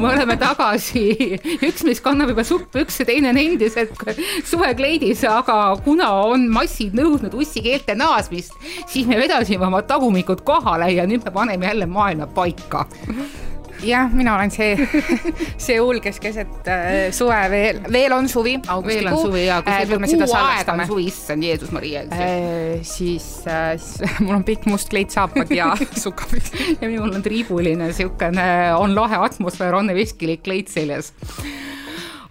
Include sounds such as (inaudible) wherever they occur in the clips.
me oleme tagasi, üks meist kannab juba supppükse, teine on endiselt suvekleidis, aga kuna on massid nõudnud ussikeelte naasmist, siis me vedasime oma tagumikud kohale ja nüüd me paneme jälle maailma paika jah, mina olen see, (laughs) see huul, kes keset äh, suve veel, veel on suvi, veel on suvi ja kui äh, kuu aega on suvi, issand Jeesus Maria äh,. siis äh, (laughs) mul on pikk must kleitsaapad ja (laughs) sukapid ja minul on triibuline siukene, on lahe atmosfäär, on veskilik kleit seljas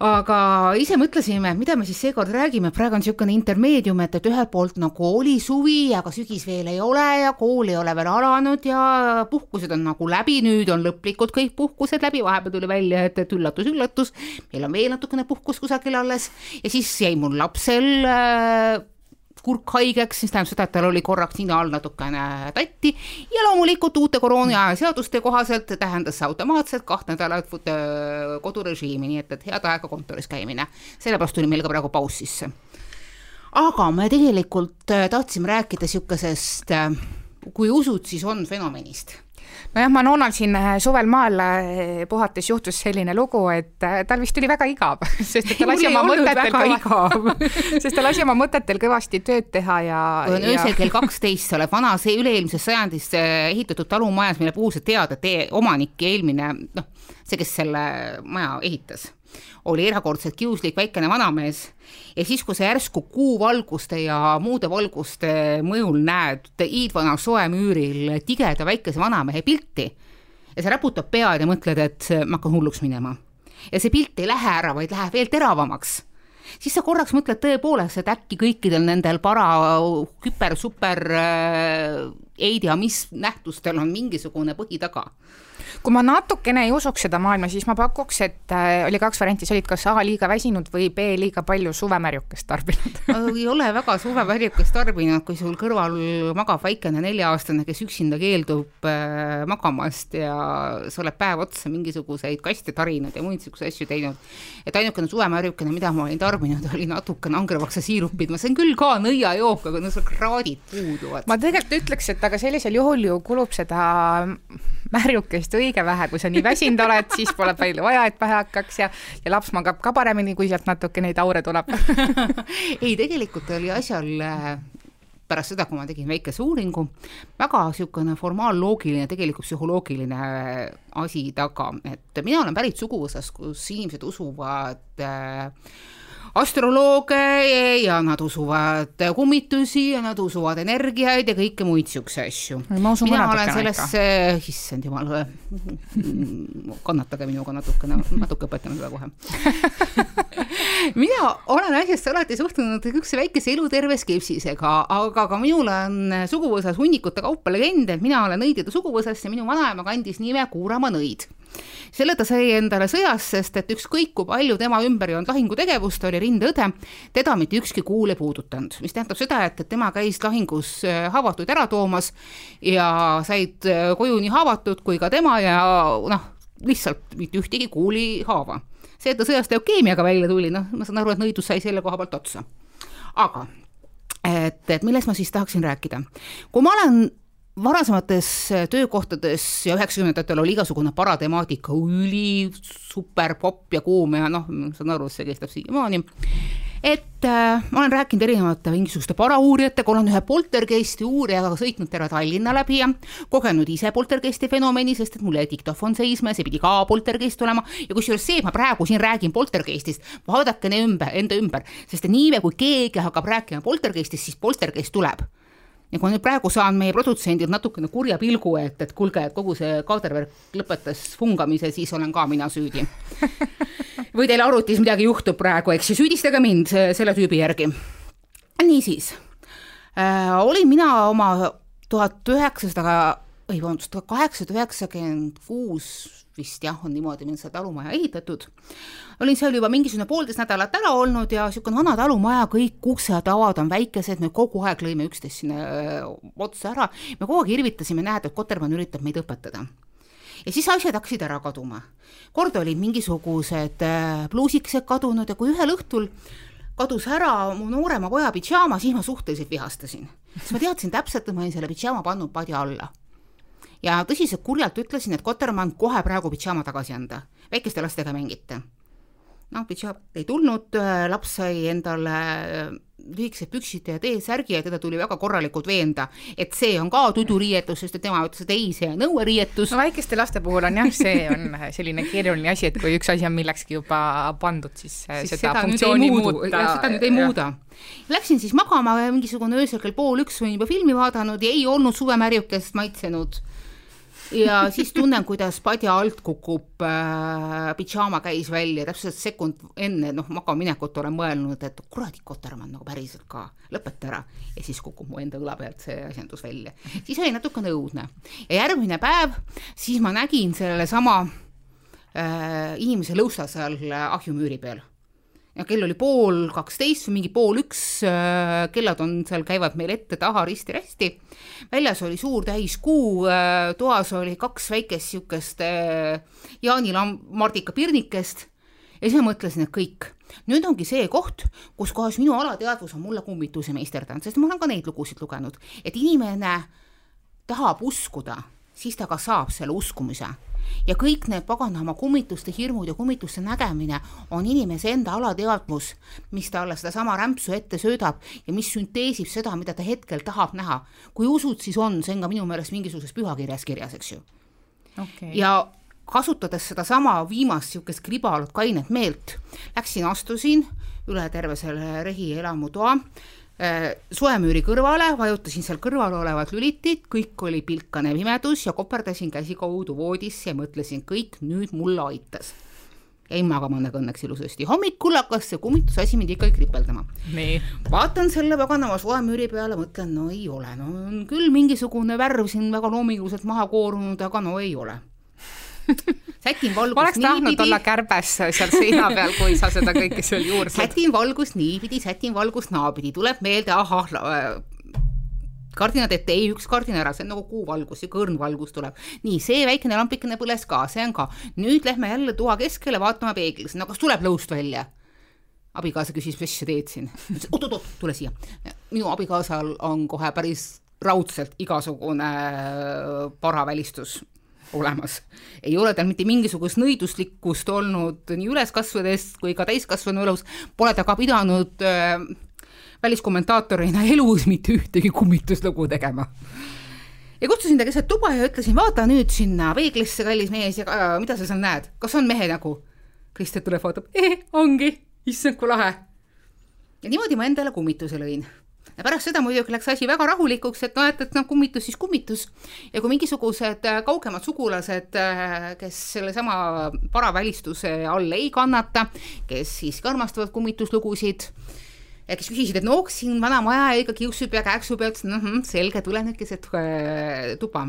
aga ise mõtlesime, mida me siis seekord räägime, praegu on niisugune intermeedium, et, et ühelt poolt nagu oli suvi, aga sügis veel ei ole ja kool ei ole veel alanud ja puhkused on nagu läbi, nüüd on lõplikult kõik puhkused läbi, vahepeal tuli välja, et, et üllatus-üllatus, meil on veel natukene puhkust kusagil alles. Ja siis jäi mul lapsel äh, kurk haigeks, mis tähendab seda, et tal oli korraks nina all natukene tatti ja loomulikult uute koroona seaduste kohaselt tähendas see automaatselt kaht nädalat kodurežiimi, nii et, et head aega kontoris käimine. sellepärast tuli meil ka praegu paus sisse. aga me tegelikult äh, tahtsime rääkida niisugusest, äh, kui usud, siis on fenomenist nojah, Manonal siin äh, suvel maal äh, puhates juhtus selline lugu, et äh, tal vist oli väga igav, (laughs) sest et ta lasi oma mõtetel kõvasti, (laughs) sest ta lasi oma mõtetel kõvasti tööd teha ja. kui on öösel (laughs) kell kaksteist, sa oled vana, see üle-eelmises sajandis ehitatud talumajas, mille puhul sa tead, et omanik ja eelmine noh, see, kes selle maja ehitas oli erakordselt kiuslik väikene vanamees. Ja siis, kui sa järsku kuuvalguste ja muude valguste mõjul näed hiidvana soemüüril tigeda väikese vanamehe pilti ja sa raputad pead ja mõtled, et ma hakkan hulluks minema. ja see pilt ei lähe ära, vaid läheb veel teravamaks. Siis sa korraks mõtled tõepoolest, et äkki kõikidel nendel para küper, super äh, ei tea mis nähtustel on mingisugune põhi taga kui ma natukene ei usuks seda maailma, siis ma pakuks, et äh, oli kaks varianti, sa olid kas A liiga väsinud või B liiga palju suvemärjukest tarbinud (laughs) ei ole väga suvemärjukest tarbinud, kui sul kõrval magab väikene nelja-aastane, kes üksinda keeldub äh, magamast ja sa oled päev otsa mingisuguseid kaste tarinud ja muid niisuguseid asju teinud. et ainukene suvemärjukene, mida ma olin tarbinud, oli natukene angervaksa siirupit, ma sain küll ka nõiajook, aga no sul kraadid puuduvad. ma tegelikult ütleks, et aga sellisel juhul ju kulub seda märjukest õige vähe, kui sa nii väsinud oled, siis pole palju vaja, et pähe hakkaks ja, ja laps magab ka paremini, kui sealt natuke neid aure tuleb. (laughs) Ei, tegelikult oli asjal äh, pärast seda, kui ma tegin väikese uuringu, väga niisugune formaalloogiline, tegelikult psühholoogiline äh, asi taga, et mina olen pärit suguvõsast, kus inimesed usuvad äh, astrolooge ja nad usuvad kummitusi ja nad usuvad energiaid ja kõike muid niisuguseid asju. (laughs) mina olen sellesse, issand jumal, kannatage minuga natukene, natuke õpetame seda kohe. Mina olen asjasse alati suhtunud niisuguse väikese eluterve skepsisega, aga ka minul on suguvõsas hunnikute kaupa legende, et mina olen õidjade suguvõsast ja minu vanaema kandis nime Kuuramaa nõid selle ta sai endale sõjas, sest et ükskõik kui palju tema ümber ei olnud lahingutegevust, oli rindeõde, teda mitte ükski kuul ei puudutanud, mis tähendab seda, et, et tema käis lahingus äh, haavatuid ära toomas ja said äh, koju nii haavatud kui ka tema ja noh, lihtsalt mitte ühtegi kuulihaava. see, et ta sõjast leukeemiaga välja tuli, noh, ma saan aru, et nõidus sai selle koha pealt otsa. aga et, et millest ma siis tahaksin rääkida. kui ma olen varasemates töökohtades ja üheksakümnendatel oli igasugune paratemaatika üli super popp ja kuum ja noh, saan aru, see kestab siiamaani. et äh, ma olen rääkinud erinevate mingisuguste parauurijatega, olen ühe poltergeisti uurijaga sõitnud terve Tallinna läbi ja kogenud ise poltergeisti fenomeni, sest et mul jäi diktofon seisma ja see pidi ka poltergeist olema. Ja kusjuures see, et ma praegu siin räägin poltergeistist, vaadake ümber, enda ümber, sest et niipea kui keegi hakkab rääkima poltergeistist, siis poltergeist tuleb ja kui ma nüüd praegu saan meie produtsendilt natukene kurja pilgu, et, et kuulge, et kogu see kaadervärk lõpetas fungamise, siis olen ka mina süüdi. (laughs) või teil arvutis midagi juhtub praegu, eks ju, süüdistage mind selle tüübi järgi. niisiis äh,, olin mina oma tuhat üheksasada, ei vabandust, tuhat kaheksasada üheksakümmend kuus vist jah, on niimoodi meil see talumaja ehitatud. olin seal juba mingisugune poolteist nädalat ära olnud ja niisugune vana talumaja, kõik uksed-avad on väikesed, me kogu aeg lõime üksteist sinna otsa ära, me kogu aeg irvitasime, näed, et Kotermann üritab meid õpetada ja siis asjad hakkasid ära kaduma. kord olid mingisugused pluusikesed kadunud ja kui ühel õhtul kadus ära mu noorema poja pidžaama, siis ma suhteliselt vihastasin. siis ma teadsin täpselt, et ma olin selle pidžaama pannud padja alla ja tõsiselt kurjalt ütlesin, et Kotermann kohe praegu pidžaama tagasi anda, väikeste lastega mängite. noh, pidžaamat ei tulnud, laps sai endale lühikesed püksid ja T-särgi ja teda tuli väga korralikult veenda, et see on ka tuduriietus, sest et tema ütles, et ei, see on õueriietus. no väikeste laste puhul on jah, see on selline keeruline asi, et kui üks asi on millekski juba pandud, siis, siis seda, seda funktsiooni muuta. seda nüüd ei muuda. Läksin siis magama, mingisugune öösel kell pool üks olin juba filmi vaadanud ja ei olnud suvemärjukest maitsenud ja siis tunnen, kuidas padja alt kukub äh,, pidžaama käis välja, täpselt sekund enne noh, magama minekut olen mõelnud, et kuradi kotermann nagu päriselt ka, lõpeta ära. ja siis kukub mu enda õla pealt see asjandus välja. siis oli natukene õudne. ja järgmine päev, siis ma nägin sellesama äh, inimese lõusta seal ahjumüüri peal ja kell oli pool kaksteist või mingi pool üks, äh, kellad on seal, käivad meil ette-taha risti-rästi. väljas oli suur täiskuu, äh, toas oli kaks väikest niisugust äh, jaanilambardika pirnikest. Ja siis ma mõtlesin, et kõik, nüüd ongi see koht, kus kohas minu alateadvus on mulle kummitusi meisterdanud, sest ma olen ka neid lugusid lugenud, et inimene tahab uskuda, siis ta ka saab selle uskumise ja kõik need paganama kummituste hirmud ja kummituste nägemine on inimese enda alateadvus, mis talle sedasama rämpsu ette söödab ja mis sünteesib seda, mida ta hetkel tahab näha. kui usud, siis on, see on ka minu meelest mingisuguses pühakirjas kirjas, eks ju. Okay.. ja kasutades sedasama viimast niisugust kribalut kainet meelt, läksin, astusin üle terve selle rehi elamutoa soemüüri kõrvale, vajutasin seal kõrval olevat lülitit, kõik oli pilkane pimedus ja koperdasin käsi kaudu voodisse ja mõtlesin, kõik nüüd mulle aitas. jäin magama nagu õnneks ilusasti, hommikul hakkas see kummitusasi mind ikkagi kripeldama. vaatan selle paganama soemüüri peale, mõtlen, no ei ole, no on küll mingisugune värv siin väga loominguliselt maha koorunud, aga no ei ole (laughs) sätin valgust ma oleks tahtnud olla kärbes seal seina peal, kui sa seda kõike seal juurde sätin valgust niipidi, sätin valgust naapidi, tuleb meelde, ahah, äh, kardinad ette, ei üks kardin ära, see on nagu kuuvalgus, sihuke õrn valgus tuleb. nii, see väikene lampikene põles ka, see on ka. nüüd lähme jälle toa keskele, vaatame peeglisse, no kas tuleb lõust välja? abikaasa küsis, mis sa teed siin? oot-oot-oot, tule siia. minu abikaasal on kohe päris raudselt igasugune äh, paravälistus olemas. ei ole tal mitte mingisugust nõiduslikkust olnud nii üles kasvades kui ka täiskasvanu elus, pole ta ka pidanud äh, väliskommentaatorina elus mitte ühtegi kummituslugu tegema. ja kutsusin ta keset tuba ja ütlesin, vaata nüüd sinna peeglisse, kallis mees, ja äh, mida sa seal näed, kas on mehe nägu? Kristjan tuleb, vaatab, ongi, issand kui lahe. ja niimoodi ma endale kummituse lõin ja pärast seda muidugi läks asi väga rahulikuks, et noh, et, et noh, kummitus siis kummitus. ja kui mingisugused äh, kaugemad sugulased, äh, kes sellesama paravälistuse all ei kannata, kes siiski armastavad kummituslugusid, kes küsisid, et no siin vana maja ikka kiusub ja kääksub ja ütlesin mm, -hmm, selge, tulen nüüd keset äh, tuba,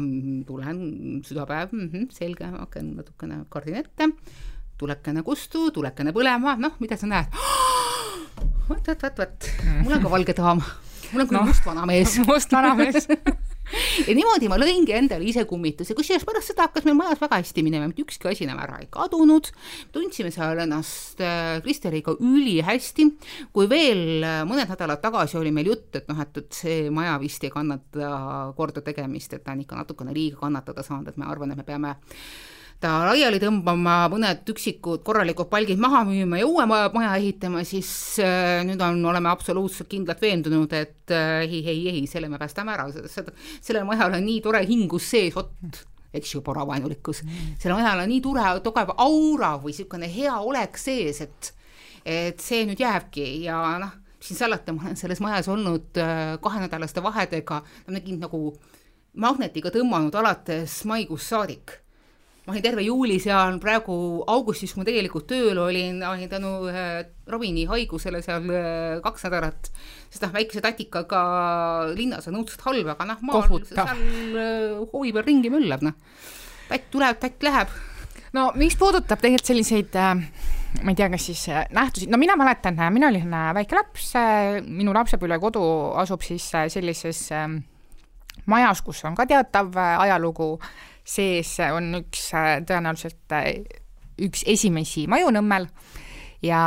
tulen südapäev mm, -hmm, selge, hakkan natukene kardin ette, tulekene kustu, tulekene põlema, noh, mida sa näed? (gasps) vot, vot, vot, vot, mul on ka valge daam mul on küll no, must vanamees. (laughs) Must vanamees. (laughs) Ja niimoodi ma lõingi endale ise kummituse, kusjuures pärast seda hakkas meil majas väga hästi minema, mitte ükski asi enam ära ei kadunud, tundsime seal ennast äh, Kristeriga ülihästi, kui veel äh, mõned nädalad tagasi oli meil jutt, et noh, et, et see maja vist ei kannata korda tegemist, et ta on ikka natukene liiga kannatada saanud, et ma arvan, et me peame ta laiali tõmbama, mõned üksikud korralikud palgid maha müüma ja uue maja ehitama, siis äh, nüüd on, oleme absoluutselt kindlalt veendunud, et äh, ei, ei, ei, selle me päästame ära, seda, sellel majal on nii tore hingus sees, vot eks ju, poravaenulikkus, sellel majal on nii tore, tugev aura või niisugune hea olek sees, et et see nüüd jääbki ja noh, siin salata, ma olen selles majas olnud äh, kahenädalaste vahedega, ma nägin nagu magnetiga tõmmanud alates maikuust saadik ma olin terve juuli seal, praegu augustis, kui ma tegelikult tööl olin, olin tänu äh, Robini haigusele seal äh, kaks nädalat, sest noh, väikese tatikaga linnas on õudselt halb, aga noh, maal seal äh, hoovi peal ringi möllab, noh. tatt tuleb, tatt läheb. no mis puudutab tegelikult selliseid ma ei tea, kas siis nähtusi, no mina mäletan, mina olin väike laps, minu lapsepõlvekodu asub siis sellises majas, kus on ka teatav ajalugu sees on üks äh, tõenäoliselt äh, üks esimesi maju Nõmmel ja,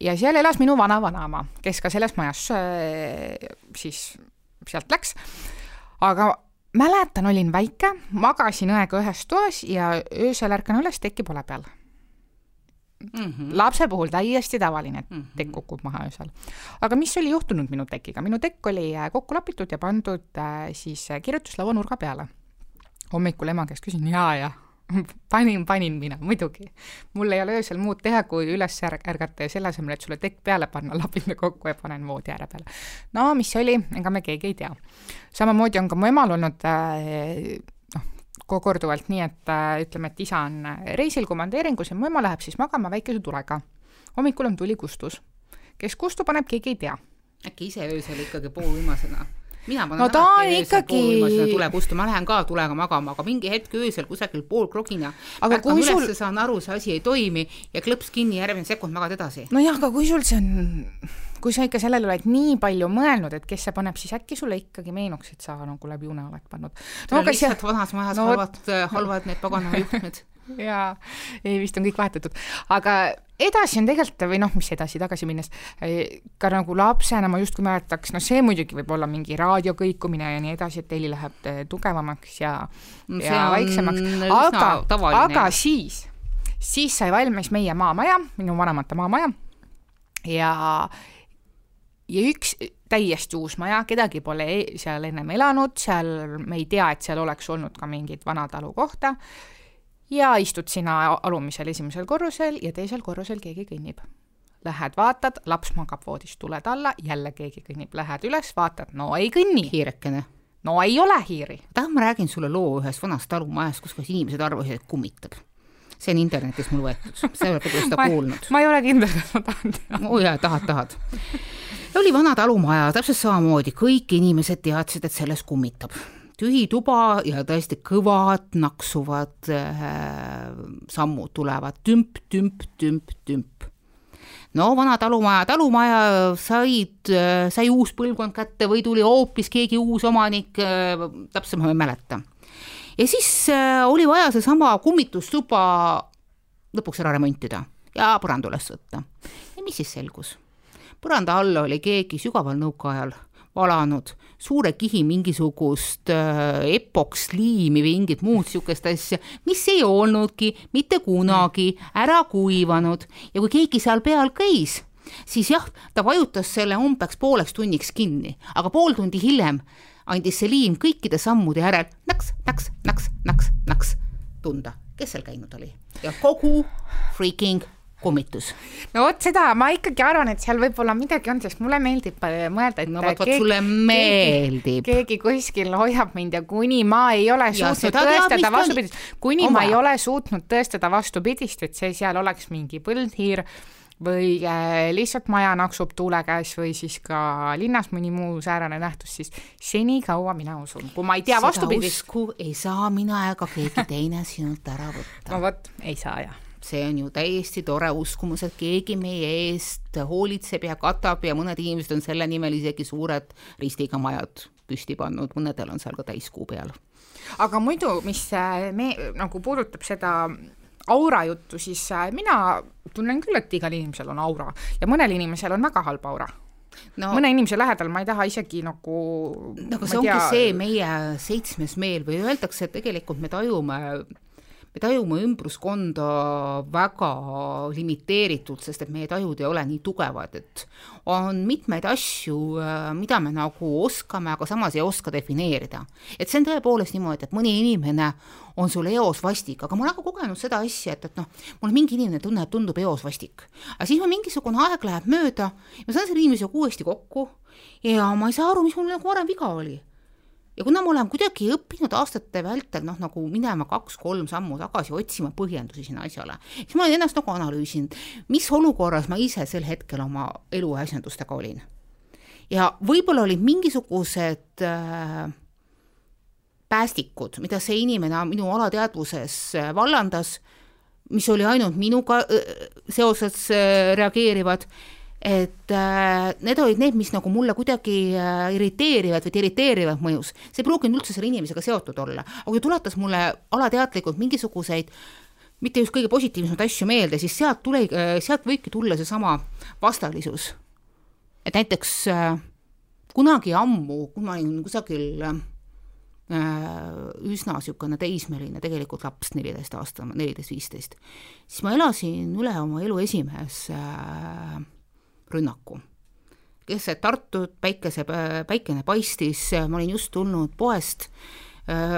ja seal elas minu vana-vanaema, kes ka selles majas äh, siis sealt läks. aga mäletan, olin väike, magasin õega ühes toas ja öösel ärkan üles, tekki pole peal mm. -hmm. lapse puhul täiesti tavaline, et mm -hmm. tekk kukub maha öösel. aga mis oli juhtunud minu tekiga, minu tekk oli kokku lapitud ja pandud äh, siis kirjutuslaua nurga peale. Hommikul ema käest küsin, jaa, jah (laughs) panin, panin mina, muidugi. mul ei ole öösel muud teha, kui üles ärgata ja selle asemel, et sulle tekk peale panna, (laughs) lapin ta kokku ja panen voodi ääre peale. no mis oli, ega me keegi ei tea. samamoodi on ka mu emal olnud äh, korduvalt nii, et äh, ütleme, et isa on reisil komandeeringus ja mu ema läheb siis magama väikese tulega. hommikul on tuli kustus. kes kustu paneb, keegi ei tea. äkki ise öösel ikkagi poolviimasena? Mina panen no ta on ikkagi tule kustu, ma lähen ka tulega magama, aga mingi hetk öösel kusagil poolkrogina aga kui sul üles, saan aru, see asi ei toimi ja klõps kinni, järgmine sekund magad edasi. nojah, aga kui sul see on kui sa ikka sellele oled nii palju mõelnud, et kes see paneb, siis äkki sulle ikkagi meenuks, et sa nagu läbi une oled pannud. no aga lihtsalt see... vanas majas no, halvad, halvad need pagana juhtmed. (laughs) Jaa, ei vist on kõik vahetatud, aga edasi on tegelikult või noh, mis edasi, tagasi minnes, ka nagu lapsena ma justkui mäletaks, no see muidugi võib olla mingi raadiokõikumine ja nii edasi, et heli läheb eh, tugevamaks ja, ja vaiksemaks, aga, aga siis, siis sai valmis meie maamaja, minu vanemate maamaja. Ja ja üks täiesti uus maja, kedagi pole e-, seal ennem elanud, seal me ei tea, et seal oleks olnud ka mingit vana talu kohta. ja istud sina alumisel esimesel korrusel ja teisel korrusel keegi kõnnib. Lähed vaatad, laps magab voodis tuled alla, jälle keegi kõnnib, lähed üles, vaatad, no ei kõnni. hiirekene. no ei ole hiiri. tahan, ma räägin sulle loo ühest vanast talumajast, kus inimesed arvasid, et kummitab see on internetis mul võetud, sa oled võib-olla seda kuulnud. ma ei ole kindel, kas ma tahan teada. oo jaa, tahad, tahad oli vana talumaja, täpselt samamoodi, kõik inimesed teadsid, et selles kummitab. tühi tuba ja tõesti kõvad naksuvad äh, sammud tulevad tümp, tümp, tümp, tümp. no vana talumaja, talumaja said äh,, sai uus põlvkond kätte või tuli hoopis keegi uus omanik äh,, täpselt ma ei mäleta. Ja siis äh, oli vaja seesama kummitustuba lõpuks ära remontida ja põrand üles võtta. ja mis siis selgus? põranda alla oli keegi sügaval nõukaajal valanud suure kihi mingisugust äh, epoksliimi või mingit muud niisugust asja, mis ei olnudki mitte kunagi ära kuivanud ja kui keegi seal peal käis, siis jah, ta vajutas selle umbes pooleks tunniks kinni, aga pool tundi hiljem andis see liim kõikide sammude järel naks, naks, naks, naks, naks tunda, kes seal käinud oli ja kogu freaking kummitus. no vot seda ma ikkagi arvan, et seal võib-olla midagi on, sest mulle meeldib äh, mõelda, et no vot, vot sulle meeldib. keegi kuskil hoiab mind ja kuni ma ei ole suutnud tõestada vastupidist, kuni Oma. ma ei ole suutnud tõestada vastupidist, et see seal oleks mingi põldhiir või äh, lihtsalt maja naksub tuule käes või siis ka linnas mõni muu säärane nähtus, siis senikaua mina usun, kui ma ei tea vastupidist. usku ei saa mina ega keegi teine sinult ära võtta. no vot, ei saa jah see on ju täiesti tore uskumus, et keegi meie eest hoolitseb ja katab ja mõned inimesed on selle nimel isegi suured ristiga majad püsti pannud, mõnedel on seal ka täiskuu peal. aga muidu, mis äh, me nagu puudutab seda aura juttu, siis äh, mina tunnen küll, et igal inimesel on aura ja mõnel inimesel on väga halb aura. No, mõne inimese lähedal ma ei taha isegi nagu nagu see ongi tea... see meie seitsmes meel või öeldakse, et tegelikult me tajume me tajume ümbruskonda väga limiteeritult, sest et meie tajud ei ole nii tugevad, et on mitmeid asju, äh, mida me nagu oskame, aga samas ei oska defineerida. et see on tõepoolest niimoodi, et mõni inimene on sul eos vastik, aga ma olen ka kogenud seda asja, et, et noh, mul mingi inimene tunneb, tundub eos vastik. aga siis mul mingisugune aeg läheb mööda, ma saan selle inimesega uuesti kokku ja ma ei saa aru, mis mul nagu varem viga oli ja kuna ma olen kuidagi õppinud aastate vältel noh, nagu minema kaks-kolm sammu tagasi, otsima põhjendusi sinna asjale, siis ma olen ennast nagu analüüsinud, mis olukorras ma ise sel hetkel oma elu asjandustega olin. ja võib-olla olid mingisugused äh, päästikud, mida see inimene minu alateadvuses äh, vallandas, mis oli ainult minuga äh, seoses äh, reageerivad et äh, need olid need, mis nagu mulle kuidagi äh, irriteerivad või irriteerivad mõjus. see ei pruukinud üldse selle inimesega seotud olla, aga kui tuletas mulle alateadlikult mingisuguseid mitte just kõige positiivsemaid asju meelde, siis sealt tuli äh,, sealt võibki tulla seesama vastalisus. et näiteks äh, kunagi ammu, kui ma olin kusagil äh, üsna niisugune teismeline tegelikult laps, neliteist aasta, neliteist, viisteist, siis ma elasin üle oma elu esimese rünnaku keset Tartut, päikese, päikene paistis, ma olin just tulnud poest,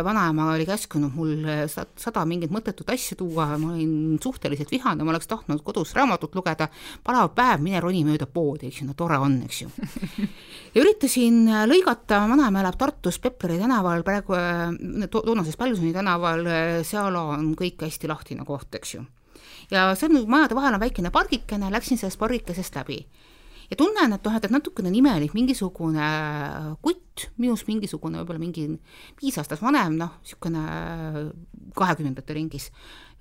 vanaema oli käskunud mul sada mingit mõttetut asja tuua, ma olin suhteliselt vihane, ma oleks tahtnud kodus raamatut lugeda, palav päev, mine roni mööda poodi, eks ju, no tore on, eks ju. ja üritasin lõigata, vanaema elab Tartus Pepleri tänaval, praegu to toonases Pälsoni tänaval, seal on kõik hästi lahtine koht, eks ju. ja seal majade vahel on väikene pargikene, läksin sellest pargikesest läbi ja tunnen, et noh, et, et natukene on imelik, mingisugune kutt, minust mingisugune võib-olla mingi viis aastat vanem, noh, niisugune kahekümnendate ringis,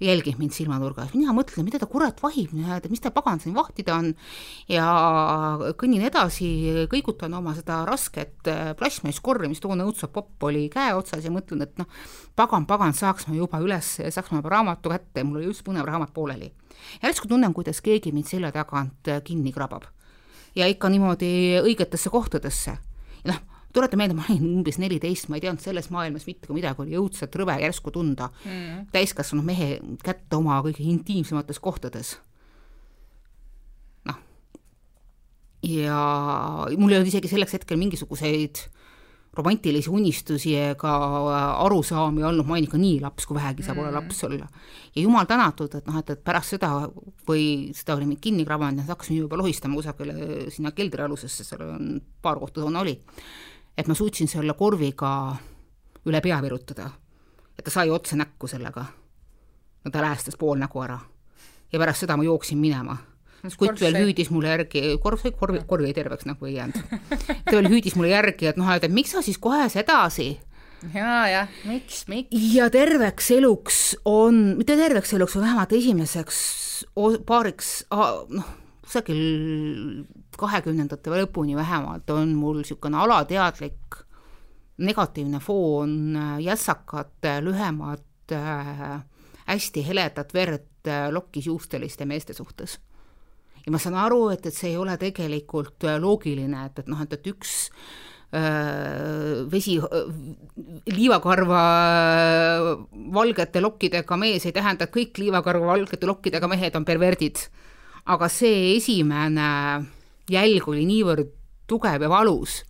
jälgib mind silmanurgas, mina mõtlen, mida ta kurat vahib, mis ta pagan siin vahtida on. Ja kõnnin edasi, kõigutan oma seda rasket plastmasskorri, mis toona õudselt popp oli käe otsas ja mõtlen, et noh, pagan, pagan, saaks ma juba üles, saaks ma juba raamatu kätte, mul oli just põnev raamat pooleli. järsku tunnen, kuidas keegi mind selja tagant kinni krabab ja ikka niimoodi õigetesse kohtadesse. noh, tuleta meelde, ma olin umbes neliteist, ma ei teadnud selles maailmas mitte kui midagi, oli õudselt rõve järsku tunda mm. täiskasvanud mehe kätte oma kõige intiimsemates kohtades. noh, ja mul ei olnud isegi selleks hetkel mingisuguseid romantilisi unistusi ega arusaami olnud, ma olin ikka nii laps, kui vähegi saab mm. olla laps olla. ja jumal tänatud, et noh, et, et pärast seda või seda oli mind kinni krabanud ja hakkasin juba lohistama kusagile sinna keldrialusesse, seal on paar kohta toona oli, et ma suutsin selle korviga üle pea virutada. et ta sai otse näkku sellega. no ta läästas pool nägu ära. ja pärast seda ma jooksin minema kutt veel hüüdis mulle järgi, korv sai korvi, korv jäi terveks nagu ei jäänud. ta veel hüüdis mulle järgi, et noh, et miks sa siis kohe sedasi? Ja, jah, miks, miks? ja terveks eluks on, mitte terveks eluks, vähemalt esimeseks paariks, noh, kusagil kahekümnendate lõpuni vähemalt on mul niisugune alateadlik negatiivne foon jässakate, lühemat äh,, hästi heledat verd äh, lokkisjuusteliste meeste suhtes ja ma saan aru, et, et see ei ole tegelikult äh, loogiline, et, et noh, et, et üks äh, vesi, liivakarva äh, valgete lokkidega mees ei tähenda, et kõik liivakarva valgete lokkidega mehed on perverdid. aga see esimene jälg oli niivõrd tugev ja valus,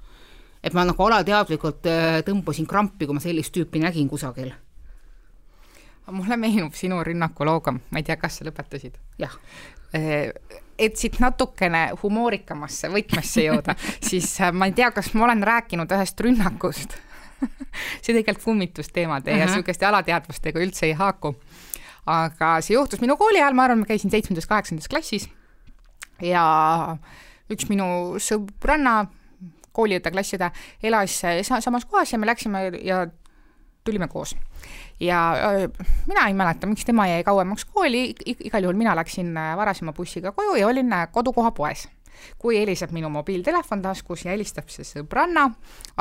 et ma nagu alateadlikult tõmbasin krampi, kui ma sellist tüüpi nägin kusagil mulle meenub sinu rünnakulooga, ma ei tea, kas sa lõpetasid? jah et siit natukene humoorikamasse võtmesse jõuda, (laughs) siis äh, ma ei tea, kas ma olen rääkinud ühest rünnakust (laughs) see tegelikult kummitusteemade uh -huh. ja niisuguste alateadvustega üldse ei haaku. aga see juhtus minu kooli ajal, ma arvan, ma käisin seitsmendas, kaheksandas klassis ja üks minu sõbranna, kooliõde, klassiõde, elas samas kohas ja me läksime ja tulime koos ja mina ei mäleta, miks tema jäi kauemaks kooli, igal juhul mina läksin äh, varasema bussiga koju ja olin äh, kodukohapoes kui heliseb minu mobiiltelefon taskus ja helistab see sõbranna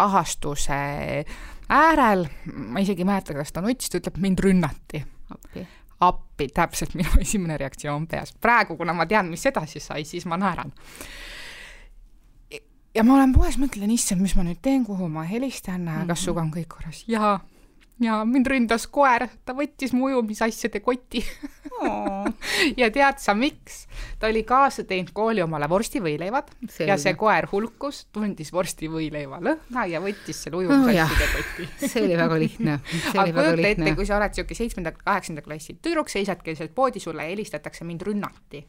ahastuse äärel, ma isegi ei mäleta, kas ta nuttis, ta ütleb, mind rünnati. appi, appi, täpselt minu (laughs) esimene reaktsioon peas. praegu, kuna ma tean, mis edasi sai, siis ma naeran. ja ma olen poes, mõtlen, issand, mis ma nüüd teen, kuhu ma helistan mm, -hmm. kas sinuga on kõik korras? jaa ja mind ründas koer, ta võttis mu ujumisasjade koti oh. (laughs) ja tead sa, miks? ta oli kaasa teinud kooli omale vorstivõileivad Selge. ja see koer hulkus, tundis vorstivõileiva lõhna ja võttis selle ujumisasjade oh, koti (laughs) see oli väga lihtne. aga kujuta ette, kui sa oled niisugune seitsmenda, kaheksanda klassi tüdruk, seisad keset poodi, sulle helistatakse, mind rünnati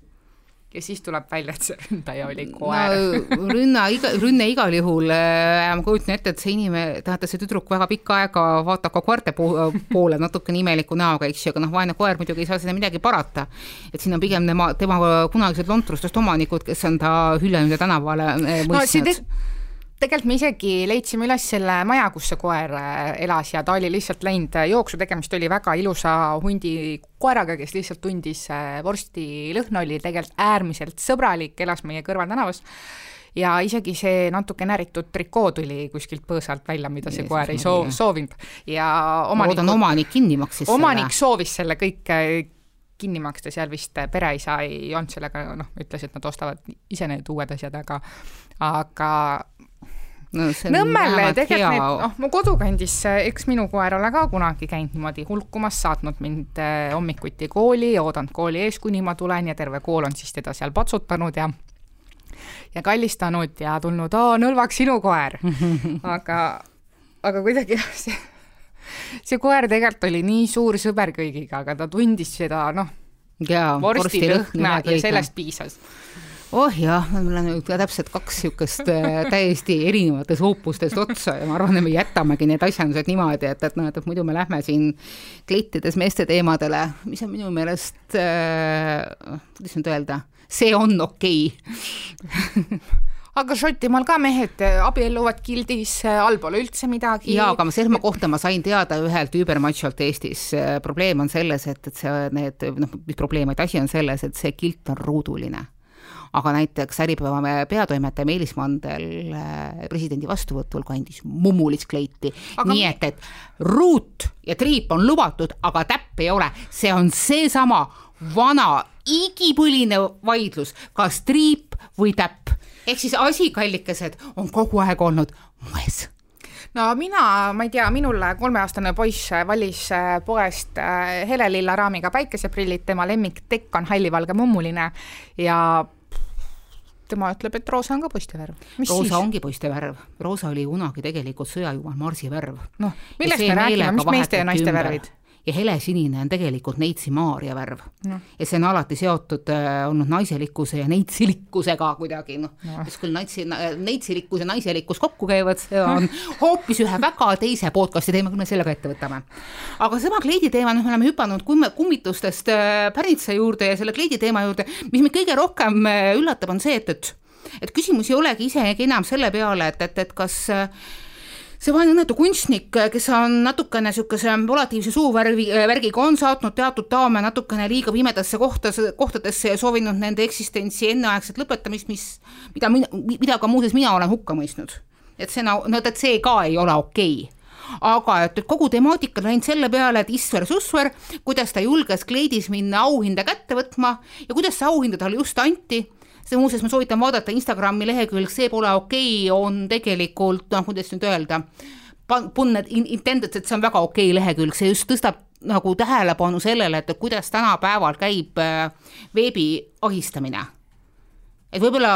ja siis tuleb välja, et see ründaja oli koer no,. rünna iga, rünne igal juhul äh,, ma kujutan ette, et see inimene, tähendab, see tüdruk väga pikka aega vaatab ka koerte poole natukene imeliku näoga, eks ju, aga noh, vaene koer muidugi ei saa seda midagi parata. et siin on pigem tema, tema kunagised lontrustest omanikud, kes on ta Hüllemiste tänavale äh, mõistnud no, tegelikult me isegi leidsime üles selle maja, kus see koer äh, elas ja ta oli lihtsalt läinud äh, jooksu, tegemist oli väga ilusa hundi koeraga, kes lihtsalt tundis äh, vorsti lõhna, oli tegelikult äärmiselt sõbralik, elas meie kõrvaltänavas ja isegi see natuke näritud trikoo tuli kuskilt põõsalt välja, mida see Jeesus, koer ei soo-, soovinud. Ja omanik ma loodan, omanik kinni maksis omanik selle. soovis selle kõik kinni maksta, seal vist pereisa ei olnud sellega, noh, ütles, et nad ostavad ise need uued asjad, aga aga no see on Nõmmel vähemalt tegelikult need, noh, mu kodukandis, eks minu koer ole ka kunagi käinud niimoodi hulkumas, saatnud mind eh, hommikuti kooli oodanud kooli ees, kuni ma tulen ja terve kool on siis teda seal patsutanud ja ja kallistanud ja tulnud, aa, Nõlvaks sinu koer. (laughs) aga, aga kuidagi see, see koer tegelikult oli nii suur sõber kõigiga, aga ta tundis seda, noh, vorstilõhna ja sellest piisas oh jah, mul on täpselt kaks niisugust äh, (laughs) täiesti erinevatest hoopustest otsa ja ma arvan, et me jätamegi need asjandused niimoodi, et, et noh, et muidu me lähme siin klettides meeste teemadele, mis on minu meelest äh,, kuidas nüüd öelda, see on okei okay. (laughs) aga Šotimaal ka mehed abielluvad gildis, all pole üldse midagi. jaa, aga selle kohta ma sain teada ühelt üübermatšolt Eestis. probleem on selles, et, et see, need, noh, mis probleem, et asi on selles, et see kilt on ruuduline aga näiteks Äripäeva peatoimetaja Meelis Mandel äh, presidendi vastuvõtul kandis mummulist kleiti. Nii et, et ruut ja triip on lubatud, aga täpp ei ole, see on seesama vana igipõline vaidlus, kas triip või täpp. ehk siis asi, kallikesed, on kogu aeg olnud moes. No mina, ma ei tea, minul kolmeaastane poiss valis äh, poest äh, helelilla raamiga päikeseprillid, tema lemmiktekk on hallivalge mummuline ja tema ütleb, et roosa on ka poistevärv. roosa siis? ongi poistevärv, roosa oli kunagi tegelikult sõjajumal Marsi värv. noh, millest me räägime, mis meeste ja naiste ümber. värvid? Ja helesinine on tegelikult Neitsi Maarja värv no.. ja see on alati seotud äh, olnud naiselikkuse ja neitsilikkusega kuidagi noh no., mis küll naitsi, neitsilikkus ja naiselikkus kokku käivad, see on (laughs) hoopis ühe väga teise podcast'i teema, küll me selle ka ette võtame. aga sama kleidi teema, noh, me oleme hüpanud kumme, kummitustest äh, pärnitsa juurde ja selle kleidi teema juurde, mis mind kõige rohkem äh, üllatab, on see, et, et et küsimus ei olegi isegi enam selle peale, et, et, et kas äh, see vaene õnnetu kunstnik, kes on natukene niisuguse volatiivse suuvärvi, värgiga, on saatnud teatud daame natukene liiga pimedasse kohta, kohtadesse ja soovinud nende eksistentsi enneaegset lõpetamist, mis, mida, mida ka muuseas mina olen hukka mõistnud. et see no, et see ka ei ole okei okay aga et, kogu temaatika on läinud selle peale, et Isver Susver, kuidas ta julges kleidis minna auhinda kätte võtma ja kuidas see auhinda talle just anti see muuseas, ma soovitan vaadata Instagrami lehekülg See pole okei okay, on tegelikult noh, kuidas nüüd öelda, panna intended, et see on väga okei okay lehekülg, see just tõstab nagu tähelepanu sellele, et kuidas tänapäeval käib äh, veebi ahistamine. et võib-olla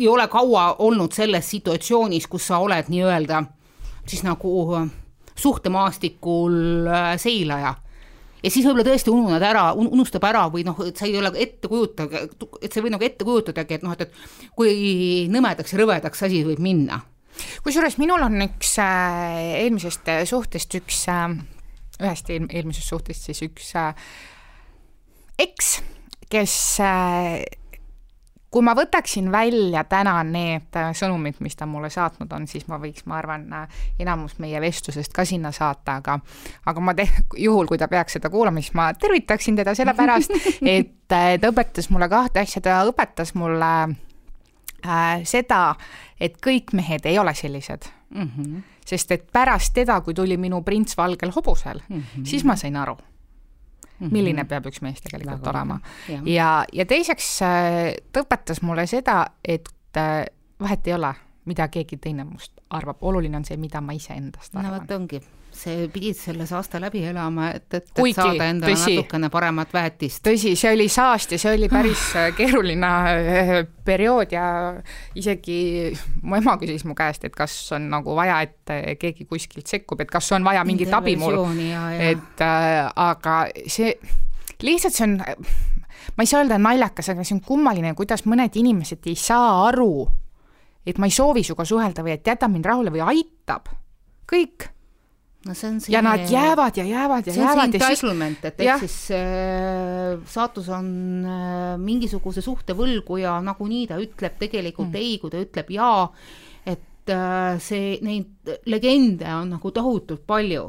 ei ole kaua olnud selles situatsioonis, kus sa oled nii-öelda siis nagu suhtemaastikul äh, seilaja ja siis võib-olla tõesti ununed ära, unustab ära või noh, et sa ei ole ette kujuta, et sa ei või nagu ette kujutadagi, et noh, et, et kui nõmedaks ja rõvedaks asi võib minna. kusjuures minul on üks äh, eelmisest suhtest üks äh,, ühest eel, eelmisest suhtest siis üks äh, eks, kes äh, kui ma võtaksin välja täna need äh, sõnumid, mis ta mulle saatnud on, siis ma võiks, ma arvan, äh, enamus meie vestlusest ka sinna saata, aga aga ma te-, juhul, kui ta peaks seda kuulama, siis ma tervitaksin teda sellepärast, (laughs) et äh, ta õpetas mulle kahte asja, ta õpetas mulle äh, seda, et kõik mehed ei ole sellised mm. -hmm. sest et pärast teda, kui tuli minu prints valgel hobusel mm, -hmm. siis ma sain aru. Milline peab üks mees tegelikult Väga olema. ja, ja teiseks äh, ta õpetas mulle seda, et äh, vahet ei ole, mida keegi teine must arvab, oluline on see, mida ma iseendast arvan. no vot ongi see, pidid selle saasta läbi elama, et, et, et Kuigi, saada endale tõsi, natukene paremat väetist. tõsi, see oli saast ja see oli päris äh, keeruline äh, periood ja isegi mu ema küsis mu käest, et kas on nagu vaja, et äh, keegi kuskilt sekkub, et kas on vaja mingit abi mul, et äh, aga see, lihtsalt see on ma ei saa öelda naljakas, aga see on kummaline, kuidas mõned inimesed ei saa aru, et ma ei soovi sinuga suhelda või et jäta mind rahule või aitab. kõik no see on see ja nad jäävad ja jäävad ja see jäävad. see on see entitlement, et ehk siis äh, saatus on äh, mingisuguse suhte võlgu ja nagunii ta ütleb tegelikult mm. ei, kui ta ütleb jaa, et äh, see, neid legende on nagu tohutult palju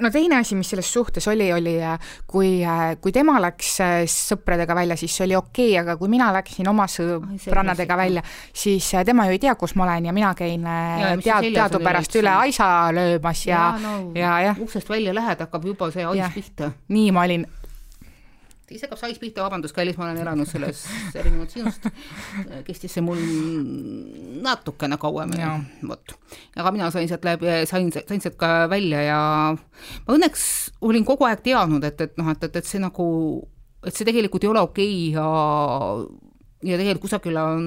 no teine asi, mis selles suhtes oli, oli äh, kui, äh, kui tema läks äh, sõpradega välja, siis see oli okei okay,, aga kui mina läksin oma sõbrannadega välja, siis tema ju ei tea, kus ma olen ja mina käin ja, tead, teadupärast üle aisa löömas ja, ja, no, ja, ja. uksest välja lähed, hakkab juba see ais pihta. nii ma olin ise hakkab sais pihta, vabandust, kallis, ma olen elanud selles (laughs) erinevalt sinust. kestis see mul natukene kauem Jaa., vot. aga mina sain sealt läbi, sain, sain sealt ka välja ja ma õnneks olin kogu aeg teadnud, et, et noh, et, et, et see nagu, et see tegelikult ei ole okei ja ja tegelikult kusagil on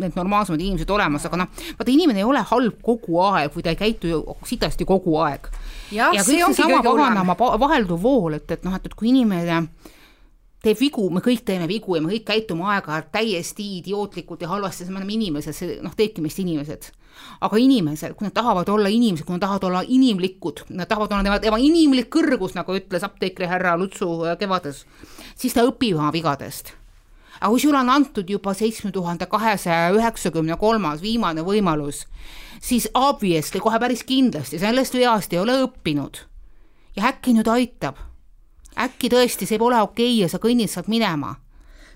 need normaalsemad inimesed olemas, aga noh, vaata inimene ei ole halb kogu aeg või ta ei käitu ju sitasti kogu aeg ja see kõik ongi seesama kõige hullem. paganama pa- vahelduv vool, et, et noh, et, et kui inimene teeb vigu, me kõik teeme vigu ja me kõik käitume aeg-ajalt täiesti idiootlikult ja halvasti, sest me oleme inimesed, see noh, teebki meist inimesed. aga inimesed, kui nad tahavad olla inimesed, kui nad tahavad olla inimlikud, nad tahavad olla tema, tema inimlik kõrgus, nagu ütles apteekri härra Lutsu äh, Kevades, siis ta õpib oma vigadest aga kui sulle on antud juba seitsme tuhande kahesaja üheksakümne kolmas viimane võimalus, siis obviously kohe päris kindlasti sellest veast ei ole õppinud. ja äkki nüüd aitab. Äkki tõesti see pole okei ja sa kõnnid sealt minema.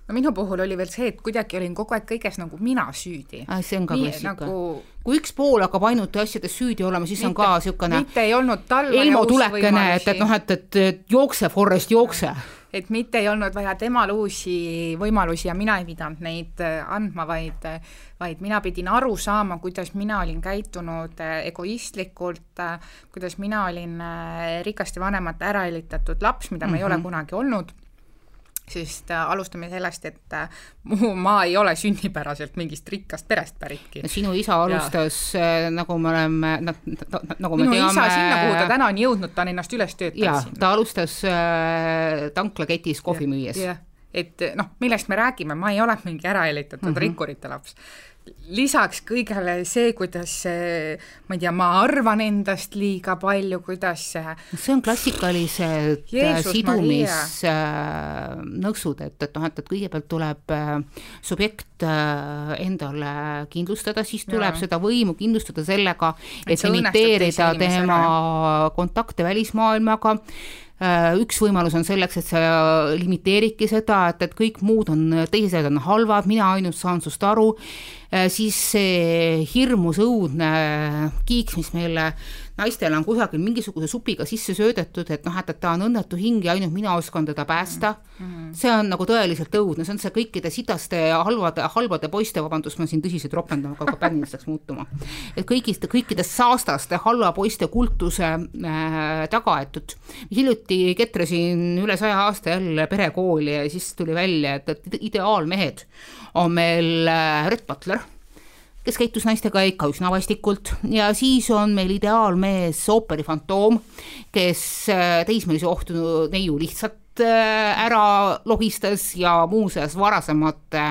no minu puhul oli veel see, et kuidagi olin kogu aeg kõiges nagu mina süüdi. see on ka klassika nagu.... kui üks pool hakkab ainult asjades süüdi olema, siis on ka niisugune mitte ei olnud talve Elmo tulekene, et, et noh, et, et, jookse, Forrest, jookse. Et mitte ei olnud vaja temal uusi võimalusi ja mina ei pidanud neid äh, andma, vaid vaid mina pidin aru saama, kuidas mina olin käitunud äh, egoistlikult, kuidas mina olin äh, rikaste vanemate ärahelitatud laps, mida ma mm -hmm. ei ole kunagi olnud sest äh, alustame sellest, et äh, mu, ma ei ole sünnipäraselt mingist rikkast perest päritki. sinu isa alustas, nagu me oleme, nagu me minu teame. isa sinna, kuhu ta täna on jõudnud, ta on ennast üles töötanud ta alustas äh, tanklaketis kohvi müües. et noh, millest me räägime, ma ei ole mingi ärahelitatud mm. -hmm. rikkurite laps. Lisaks kõigele see, kuidas ma ei tea, ma arvan endast liiga palju, kuidas see on klassikalised äh, sidumisnõksud, et, et noh, et, et kõigepealt tuleb äh, subjekt äh, endale kindlustada, siis tuleb Jaa. seda võimu kindlustada sellega, Et imiteerida tema kontakte välismaailmaga. Äh, üks võimalus on selleks, et sa limiteeridki seda, et, et kõik muud on, teised on halvad, mina ainult saan sust aru, siis see hirmus õudne kiiks, mis meile naistele on kusagil mingisuguse supiga sisse söödetud, et noh, et, et ta on õnnetu hing ja ainult mina oskan teda päästa mm, -hmm. see on nagu tõeliselt õudne, see on see kõikide sitaste ja halvade, halbade poiste, vabandust, ma siin tõsiselt ropendama, aga hakkab pänniliseks muutuma. et kõigist, kõikidest saastaste halva poiste kultuse äh, taga, et, et hiljuti ketresin üle saja aasta jälle perekooli ja siis tuli välja, et, et ideaalmehed on meil äh, Red Butler kes käitus naistega ikka üsna vastikult ja siis on meil ideaalmees ooperi fantoom, kes äh, teismelise ohtu neiu lihtsalt äh, ära lohistas ja muuseas varasemate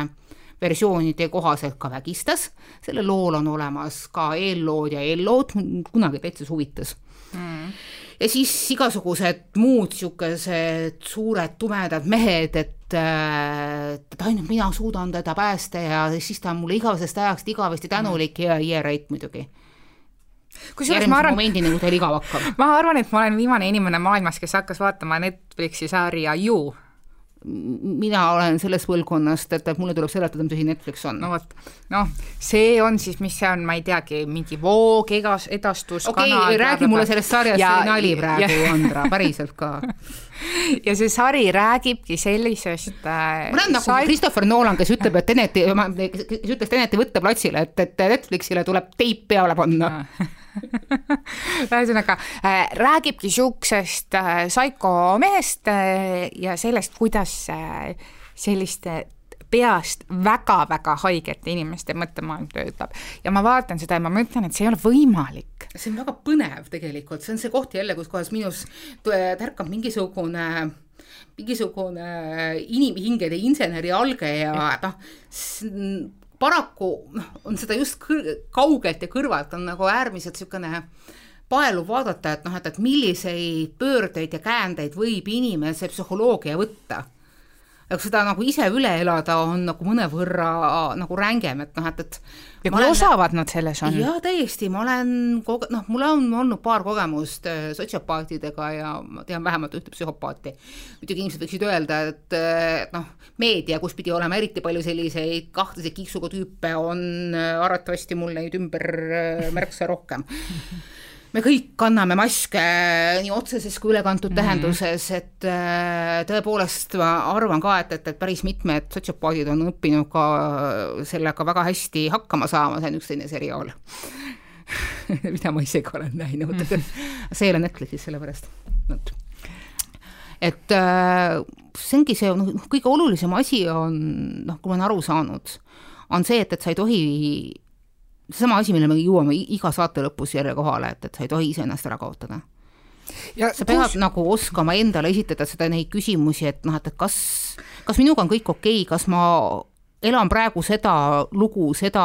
versioonide kohaselt ka vägistas. sellel lool on olemas ka eellood ja eellood, kunagi täitsa huvitas mm.. Ja siis igasugused muud niisugused suured tumedad mehed, et et ainult mina suudan teda päästa ja siis ta on mulle igavesest ajast igavesti tänulik ja yeah right muidugi. kusjuures ma arvan, momendini, kui teil igav hakkab. (laughs) ma arvan, et ma olen viimane inimene maailmas, kes hakkas vaatama Netflixi sarja You. Mina olen sellest põlvkonnast, et, et mulle tuleb seletada, mis asi Netflix on no vot, noh, see on siis, mis see on, ma ei teagi, mingi voog, egas, edastus. okei okay,, räägi mulle sellest sarjast, see oli nali praegu, Andra, päriselt ka. (laughs) ja see sari räägibki sellisest äh, ma olen nagu sai- Christopher Nolan, kes ütleb, et Teneti, kes ütles Teneti võtteplatsile, et, et Netflixile tuleb teip peale panna. (laughs) (laughs) ühesõnaga äh, räägibki siuksest äh, psühhomehest äh, ja sellest, kuidas äh, selliste peast väga-väga haigete inimeste mõttemaailm töötab. Ja ma vaatan seda ja ma mõtlen, et see ei ole võimalik. see on väga põnev tegelikult, see on see koht jälle, kus kohas minus tärkab mingisugune mingisugune inimhingede inseneri alge ja noh, paraku noh, on seda just kõr- kaugelt ja kõrvalt on nagu äärmiselt niisugune paeluv vaadata, et noh, et, et milliseid pöördeid ja käändeid võib inimese psühholoogia võtta. Aga seda nagu ise üle elada on nagu mõnevõrra nagu rängem, et noh, et, et ja kui olen- osavad nad selles on? jaa, täiesti, ma olen koge-, noh, mul on olnud paar kogemust äh, sotsiopaatidega ja ma tean vähemalt ühte psühhopaati. muidugi inimesed võiksid öelda, et äh, noh, meedia, kus pidi olema eriti palju selliseid kahtlase kiiksuga tüüpe, on äh, arvatavasti mul neid ümber märksa rohkem. Me kõik kanname maske nii otseses kui ülekantud mm -hmm. tähenduses, et äh, tõepoolest ma arvan ka, et, et, et päris mitmed sotsiopaadid on õppinud ka sellega väga hästi hakkama saama, see on üks teine seriaal (laughs) mida ma ise ka olen näinud mm, -hmm. (laughs) see ei ole Netflixis, sellepärast, vot. et äh, see ongi see, noh, kõige olulisem asi on, noh, kui ma olen aru saanud, on see, et, et sa ei tohi seesama asi, mille me jõuame iga saate lõpus järje kohale, et, et sa ei tohi iseennast ära kaotada. sa pead kus... nagu oskama endale esitada seda, neid küsimusi, et noh, et, kas, kas minuga on kõik okei okay,, kas ma elan praegu seda lugu, seda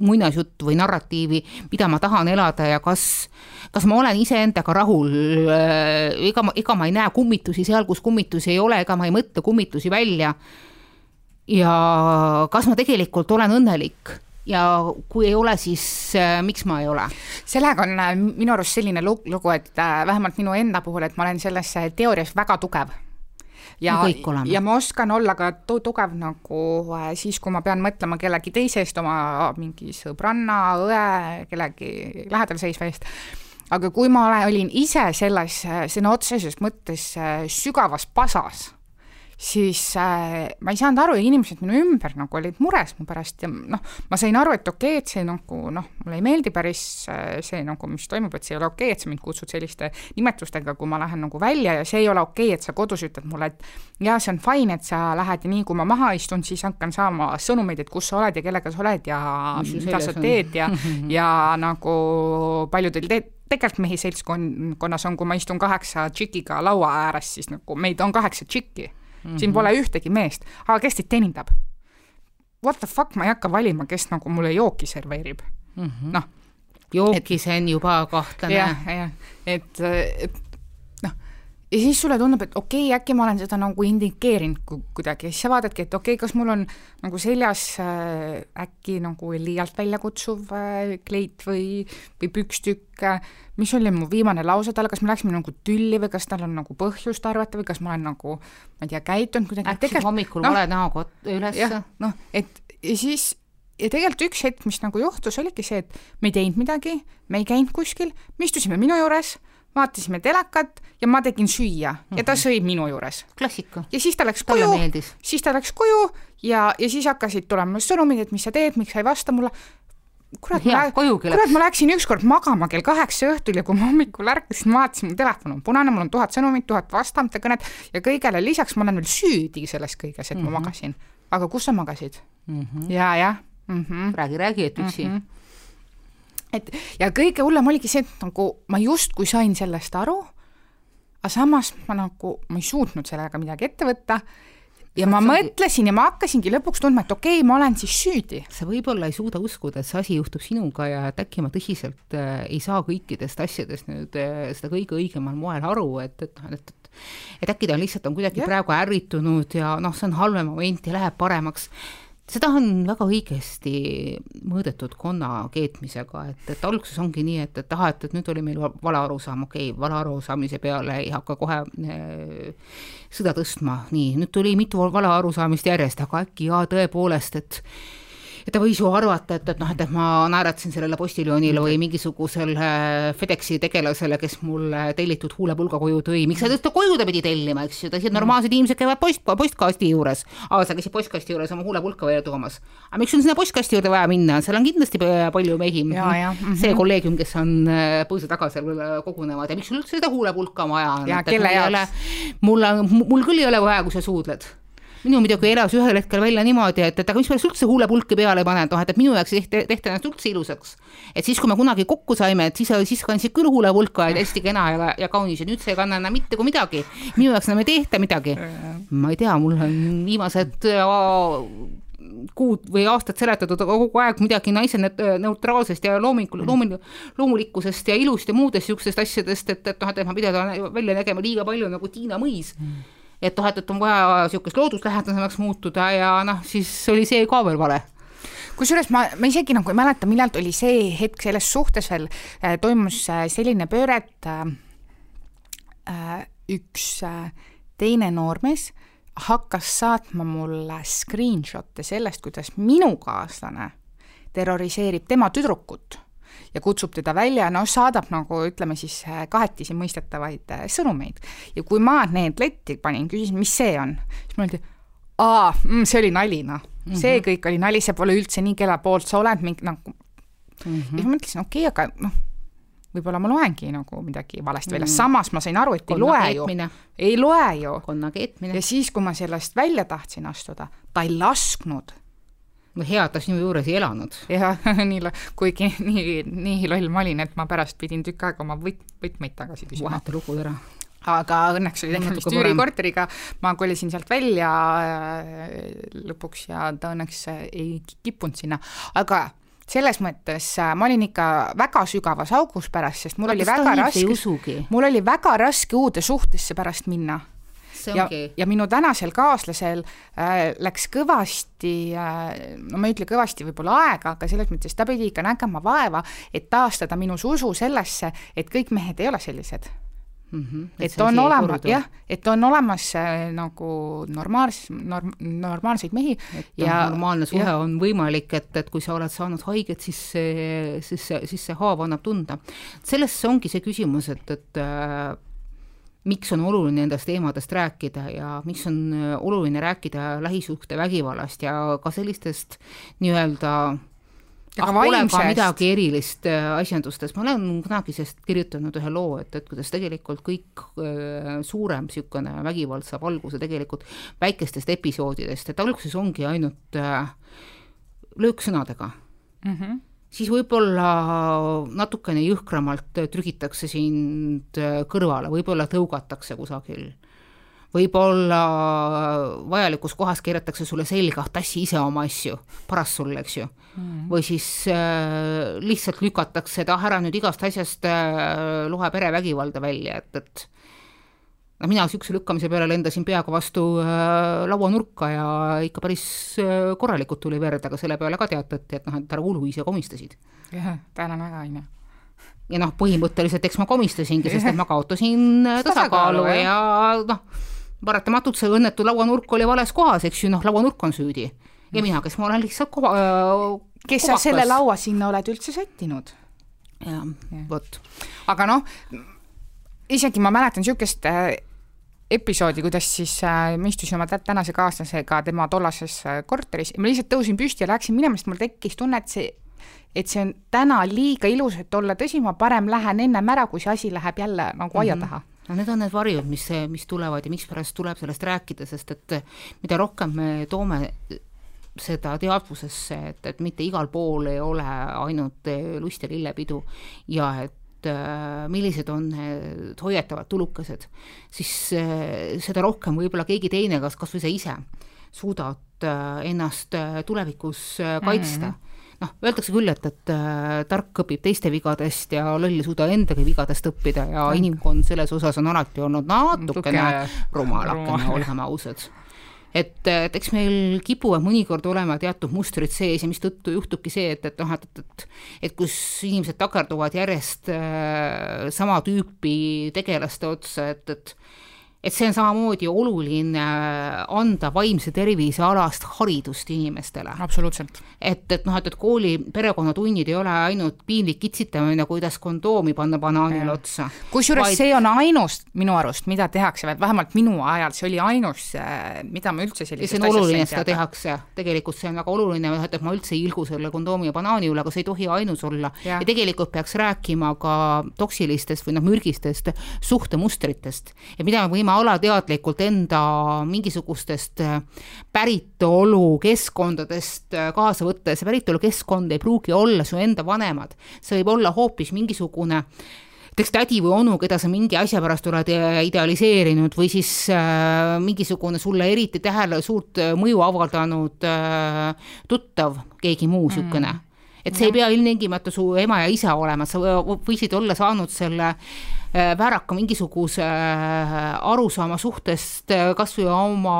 muinasjuttu või narratiivi, mida ma tahan elada ja kas, kas ma olen iseendaga rahul, ega ma, ega ma ei näe kummitusi seal, kus kummitusi ei ole, ega ma ei mõtle kummitusi välja. ja kas ma tegelikult olen õnnelik ja kui ei ole, siis äh, miks ma ei ole? sellega on äh, minu arust selline lugu, et äh, vähemalt minu enda puhul, et ma olen selles teoorias väga tugev ja, ja ma oskan olla ka tu tugev nagu siis, kui ma pean mõtlema kellegi teise eest, oma mingi sõbranna, õe, kellegi lähedal seisva eest. aga kui ma olin ise selles sõna otseses mõttes sügavas pasas siis äh, ma ei saanud aru ja inimesed minu ümber nagu olid mures mu pärast ja noh, ma sain aru, et okei okay,, et see nagu noh, mulle ei meeldi päris äh, see nagu, mis toimub, et see ei ole okei okay,, et sa mind kutsud selliste nimetustega, kui ma lähen nagu välja ja see ei ole okei okay,, et sa kodus ütled mulle, et jaa, see on fine, et sa lähed ja nii kui ma maha istun, siis hakkan saama sõnumeid, et kus sa oled ja kellega sa oled ja mis mida sa teed ja (laughs) ja nagu palju teil teed tegelikult mehi seltskonnas on, kui ma istun kaheksa tšikiga laua ääres, siis nagu meid on kaheksa tšikki mm, -hmm. siin pole ühtegi meest, aga kes teid teenindab? What the fuck, ma ei hakka valima, kes nagu mulle jooki serveerib mm -hmm., noh. jooki, see on juba kahtlane. jah, jah, et, et ja siis sulle tundub, et okei okay,, äkki ma olen seda nagu indikeerinud kuidagi ja siis sa vaatadki, et okei okay,, kas mul on nagu seljas äh, äkki nagu liialt väljakutsuv äh, kleit või, või pükstükk äh,, mis oli mu viimane lause talle, kas me läksime nagu tülli või kas tal on nagu põhjust arvata või kas ma olen nagu, ma ei tea, käitunud kuidagi. Äkki hommikul no, vale näoga ülesse. noh, et ja siis ja tegelikult üks hetk, mis nagu juhtus, oligi see, et me ei teinud midagi, me ei käinud kuskil, me istusime minu juures vaatasime telekat ja ma tegin süüa mm -hmm. ja ta mhm. sõi minu juures. klassika. ja siis ta läks koju, siis ta läks koju ja, ja siis hakkasid tulema sõnumid, et mis sa teed, miks sa ei vasta mulle. kurat, ma, kurat, ma läksin ükskord magama kell kaheksa õhtul ja kui ma hommikul ärkasin, vaatasin, mu telefon on punane, mul on tuhat sõnumit, tuhat vastamata kõnet ja kõigele lisaks ma olen veel süüdi selles kõiges, et mm -hmm. ma mhm. magasin. aga kus sa magasid mm? -hmm. ja, jah mm -hmm.. räägi, räägi, et üksi mm. -hmm et ja kõige hullem oligi see, et nagu ma justkui sain sellest aru, aga samas ma nagu, ma ei suutnud sellega midagi ette võtta ja ma mõtlesin ja ma hakkasingi lõpuks tundma, et okei okay,, ma olen siis süüdi. sa võib-olla ei suuda uskuda, et see asi juhtub sinuga ja et äkki ma tõsiselt äh, ei saa kõikidest asjadest nüüd äh, seda kõige õigemal moel aru, et, et noh, et, et äkki ta lihtsalt on kuidagi ja. praegu ärritunud ja noh, see on halvem moment ja läheb paremaks seda on väga õigesti mõõdetud konna keetmisega, et, et alguses ongi nii, et, et ahah, et, et nüüd oli meil vale arusaam, okei okay,, vale arusaamise peale ei hakka kohe äh, sõda tõstma, nii, nüüd tuli mitu vale arusaamist järjest, aga äkki jaa, tõepoolest, et et ta võis ju arvata, et, et noh, et, ma naeratasin sellele postiljonile või mingisugusele FedExi tegelasele, kes mulle tellitud huulepulga koju tõi, miks sa teda koju ta pidi tellima, eks ju, teised normaalsed inimesed käivad post, postkasti juures. aa, sa käisid postkasti juures oma huulepulka välja toomas. aga miks sul sinna postkasti juurde vaja minna, seal on kindlasti palju mehi. Mm -hmm. see kolleegium, kes on äh, põõsa taga seal kogunevad ja miks sul üldse seda huulepulka vaja on? ja kelle jaoks? mul on, mul küll ei ole vaja, kui sa suudled minu muidugi elas ühel hetkel välja niimoodi, et, et aga mis ma üldse huulepulki peale panen, et noh, et, et minu jaoks tehti, tehti ennast üldse ilusaks. et siis, kui me kunagi kokku saime, et siis, siis kandsid küll huulepulka, et hästi kena ja, ja kaunis ja nüüd sa ei kanna enam mitte kui midagi. minu jaoks enam ei tehta midagi. ma ei tea, mul on viimased kuud või aastad seletatud kogu aeg midagi naise neutraalsest ja loomingul-, looming-, loomulikkusest ja ilust ja muudest niisugustest asjadest, et, et noh, et ma pidasin välja nägema liiga palju nagu Tiina Mõis mm et noh, et, et on vaja niisugust looduslähedasemaks muutuda ja noh, siis oli see ka veel vale. Kusjuures ma, ma isegi nagu ei mäleta, millalt oli see hetk selles suhtes veel äh,, toimus äh, selline pööre, et äh, äh üks äh, teine noormees hakkas saatma mulle screenshot'e sellest, kuidas minu kaaslane terroriseerib tema tüdrukut ja kutsub teda välja, noh, saadab nagu ütleme siis äh, kahetisi mõistetavaid äh, sõnumeid. ja kui ma need letti panin, küsisin, mis see on, siis mulle öeldi, aa mm,, see oli nali, noh mm -hmm., see kõik oli nali, see pole üldse nii, kelle poolt sa oled, mingi nagu mm. -hmm. ja siis ma mõtlesin, okei okay,, aga noh, võib-olla ma loengi nagu midagi valesti välja mm., samas ma sain aru, et ei loe ju, ei loe ju. konna keetmine. ja siis, kui ma sellest välja tahtsin astuda, ta ei lasknud no hea, et ta sinu juures ei elanud. jah, (laughs) nii, kuigi nii, nii loll ma olin, et ma pärast pidin tükk aega oma võt-, võtmeid tagasi küsima. vaheta lukud ära. Aga õnneks oli tegemist üürikorteriga, ma kolisin sealt välja äh, lõpuks ja ta õnneks ei kippunud sinna, aga selles mõttes äh, ma olin ikka väga sügavas augus pärast, sest mul Vaat, oli väga raske, mul oli väga raske uude suhtesse pärast minna ja, ja minu tänasel kaaslasel äh, läks kõvasti äh,, no ma ei ütle kõvasti võib-olla aega, aga selles mõttes ta pidi ikka nägema vaeva, et taastada minus usu sellesse, et kõik mehed ei ole sellised Mm -hmm. et, et on olemas, jah, et on olemas äh, nagu normaalses, norm-, normaalseid mehi et ja normaalne suhe ja, on võimalik, et, et kui sa oled saanud haiget, siis see, siis see, siis see haav annab tunda. selles ongi see küsimus, et, et äh, miks on oluline nendest teemadest rääkida ja miks on äh, oluline rääkida lähisuhtevägivallast ja ka sellistest nii-öelda ah, pole ka midagi erilist äh, asjandustes, ma olen kunagi sellest kirjutanud ühe loo, et, et kuidas tegelikult kõik äh, suurem niisugune vägivald saab alguse tegelikult väikestest episoodidest, et alguses ongi ainult äh, lööksõnadega. Mm. -hmm siis võib-olla natukene jõhkramalt trügitakse sind kõrvale, võib-olla tõugatakse kusagil. võib-olla vajalikus kohas keeratakse sulle selga, tassi ise oma asju, paras sul, eks ju mm. või siis äh, lihtsalt lükatakse, et ah, ära nüüd igast asjast äh, loe perevägivalda välja, et, et no mina niisuguse lükkamise peale lendasin peaga vastu äh, lauanurka ja ikka päris äh, korralikult tuli verd, aga selle peale ka teatati, et noh, et ära ulu ise komistasid. jah, tänan väga, ju. ja noh, põhimõtteliselt eks ma komistasingi, sest et ma kaotasin äh, tasakaalu ja noh, paratamatult see õnnetu lauanurk oli vales kohas, eks ju, noh, lauanurk on süüdi. ja mina, kes ma olen lihtsalt kova äh,, kes kovakas. sa selle laua sinna oled üldse sättinud? jah ja., vot. aga noh, isegi ma mäletan niisugust äh, episoodi, kuidas siis äh, ma istusin oma tänase kaaslasega tema tollases äh, korteris ja ma lihtsalt tõusin püsti ja läksin minema, sest mul tekkis tunne, et see, et see on täna liiga ilus, et olla tõsi, ma parem lähen ennem ära, kui see asi läheb jälle nagu aia mhm. taha mm. -hmm no need on need varjud, mis, mis tulevad ja mikspärast tuleb sellest rääkida, sest et mida rohkem me toome seda teadvusesse, et, et mitte igal pool ei ole ainult lust ja lillepidu ja et Äh, millised on need hoiatavad tulukesed, siis äh, seda rohkem võib-olla keegi teine, kas, kas või sa ise, suudad äh, ennast tulevikus kaitsta mm. -hmm. noh, öeldakse küll, et, et tark õpib teiste vigadest ja loll ei suuda endagi vigadest õppida ja inimkond selles osas on alati olnud natukene rumalakene, olgem ausad et, et eks meil kipuvad mõnikord olema teatud mustrid sees ja mistõttu juhtubki see, et, et noh, et, et, et et kus inimesed takerduvad järjest äh, sama tüüpi tegelaste otsa, et, et et see on samamoodi oluline anda vaimse tervise alast haridust inimestele. absoluutselt. et, et noh, et, et kooli perekonnatunnid ei ole ainult piinlik kitsitamine, kuidas kondoomi panna banaanile otsa. kusjuures vaid... see on ainus minu arust, mida tehakse, vähemalt minu ajal see oli ainus, äh, mida ma üldse sellisest asjast oluline, seda tehakse, tegelikult see on väga oluline, et ma üldse ei ilgu selle kondoomi ja banaani üle, aga see ei tohi ainus olla. ja tegelikult peaks rääkima ka toksilistest või noh, mürgistest suhtemustritest ja mida me võime alateadlikult enda mingisugustest äh, päritolu keskkondadest äh, kaasa võtta ja see päritolukeskkond ei pruugi olla su enda vanemad, see võib olla hoopis mingisugune näiteks tädi või onu, keda sa mingi asja pärast oled äh, idealiseerinud või siis äh, mingisugune sulle eriti tähele suurt mõju avaldanud äh, tuttav, keegi muu niisugune. Mm et see ja. ei pea ilmtingimata su ema ja isa olema, sa võisid olla saanud selle äh, vääraka mingisuguse äh, arusaama suhtest äh, kas või oma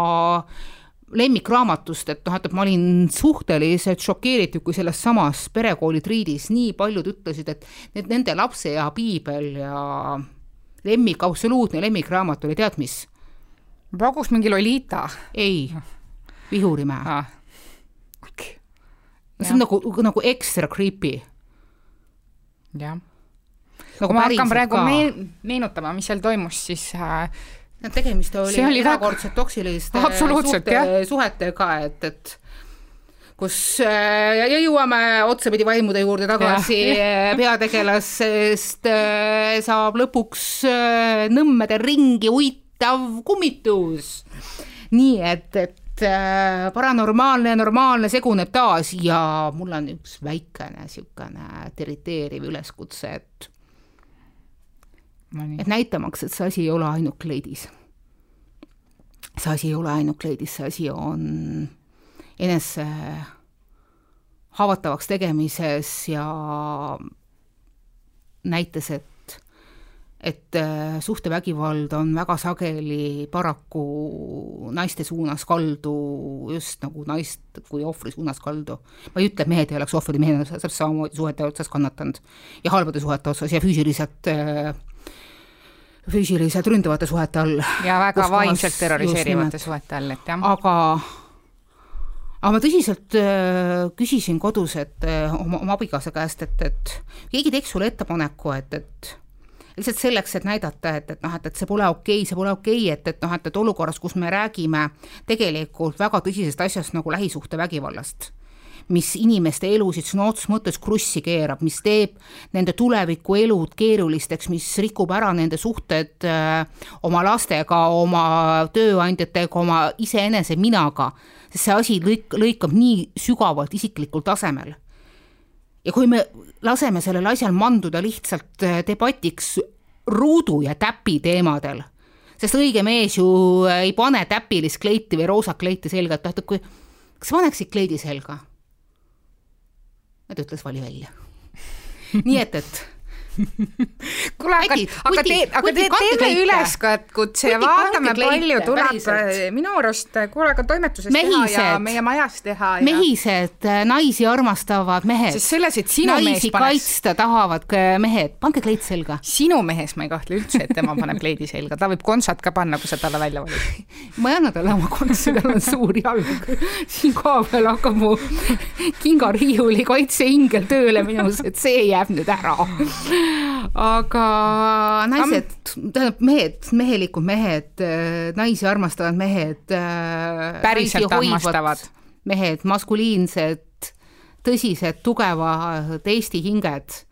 lemmikraamatust, et noh, et ma olin suhteliselt šokeeritud, kui selles samas perekooli triidis nii paljud ütlesid, et need nende lapse ja piibel ja lemmik, absoluutne lemmikraamat oli tead mis? pakuks mingi Lolita. ei, Vihurimäe ah.. Okay see on nagu, nagu ekstra creepy jah. Nagu kui ma hakkan praegu meen- meenutama, mis seal toimus, siis äh, no tegemist oli, oli väga- erakordselt toksiliste Absoluutselt, suhte, suhetega, et, et kus äh, ja jõuame otsapidi vaimude juurde tagasi, peategelasest äh, saab lõpuks äh, Nõmmede ringi uitav kummitus. nii et, et äh, paranormaalne ja normaalne seguneb taas ja mul on üks väikene niisugune irriteeriv üleskutse, et Nonii. et näitamaks, et see asi ei ole ainult kleidis. see asi ei ole ainult kleidis, see asi on enese haavatavaks tegemises ja näites, et et äh, suhtevägivald on väga sageli paraku naiste suunas kaldu, just nagu naist kui ohvri suunas kaldu. ma ei ütle, et mehed ei oleks ohvrid, mehed on täpselt samamoodi suhete otsas kannatanud ja halbade suhete otsas ja füüsiliselt äh, füüsiliselt ründavate suhete all. ja väga vaimselt terroriseerivate suhete all, et jah. aga, aga ma tõsiselt äh, küsisin kodus, et äh, oma, oma abikaasa käest, et, et keegi teeks sulle ettepaneku, et, et lihtsalt selleks, et näidata, et, et noh, et, et see pole okei okay,, see pole okei okay,, et, et noh, et, et olukorras, kus me räägime tegelikult väga tõsisest asjast nagu lähisuhtevägivallast, mis inimeste elusid sõna otseses mõttes krussi keerab, mis teeb nende tulevikuelud keerulisteks, mis rikub ära nende suhted öö, oma lastega, oma tööandjatega, oma iseenese minaga, sest see asi lõik-, lõikab nii sügavalt isiklikul tasemel ja kui me laseme sellel asjal manduda lihtsalt äh, debatiks ruudu ja täpi teemadel, sest õige mees ju äh, ei pane täpilist kleiti või roosat kleiti selga, et noh, et kui, kas paneksid kleidi selga? Ta ütles, vali välja. (laughs) nii et, et kuule, aga, aga tee, aga tee, teeme kleite. üleskutse ja vaatame, palju tuleb minu arust, kuule, aga toimetuses teha ja Mehised. meie majas teha ja mehised, äh, naisi armastavad mehed, sest selles, et sinu mees naisi paneks kaitsta tahavad mehed, pange kleit selga. sinu mehes ma ei kahtle üldse, et tema paneb kleidi selga, ta võib kontsat ka panna, kui sa talle välja valid. (laughs) ma ei anna talle oma kontsi, tal on suur jalg. siin koha peal hakkab mu kingariiuli kaitseingel tööle minus, et see jääb nüüd ära. Aga naised, tähendab mehed, mehelikud mehed, naisi armastavad mehed. Päriselt armastavad. mehed, maskuliinsed, tõsised, tugevad Eesti hinged.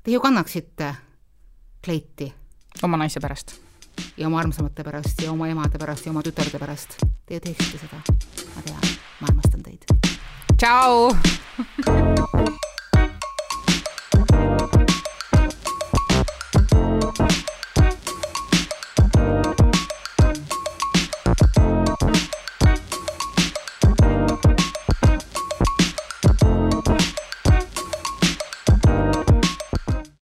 Te ju kannaksite kleiti oma naise pärast. ja oma armsamate pärast ja oma emade pärast ja oma tütarde pärast. Te ju teeksite seda, ma tean, ma armastan teid. tšau. (laughs)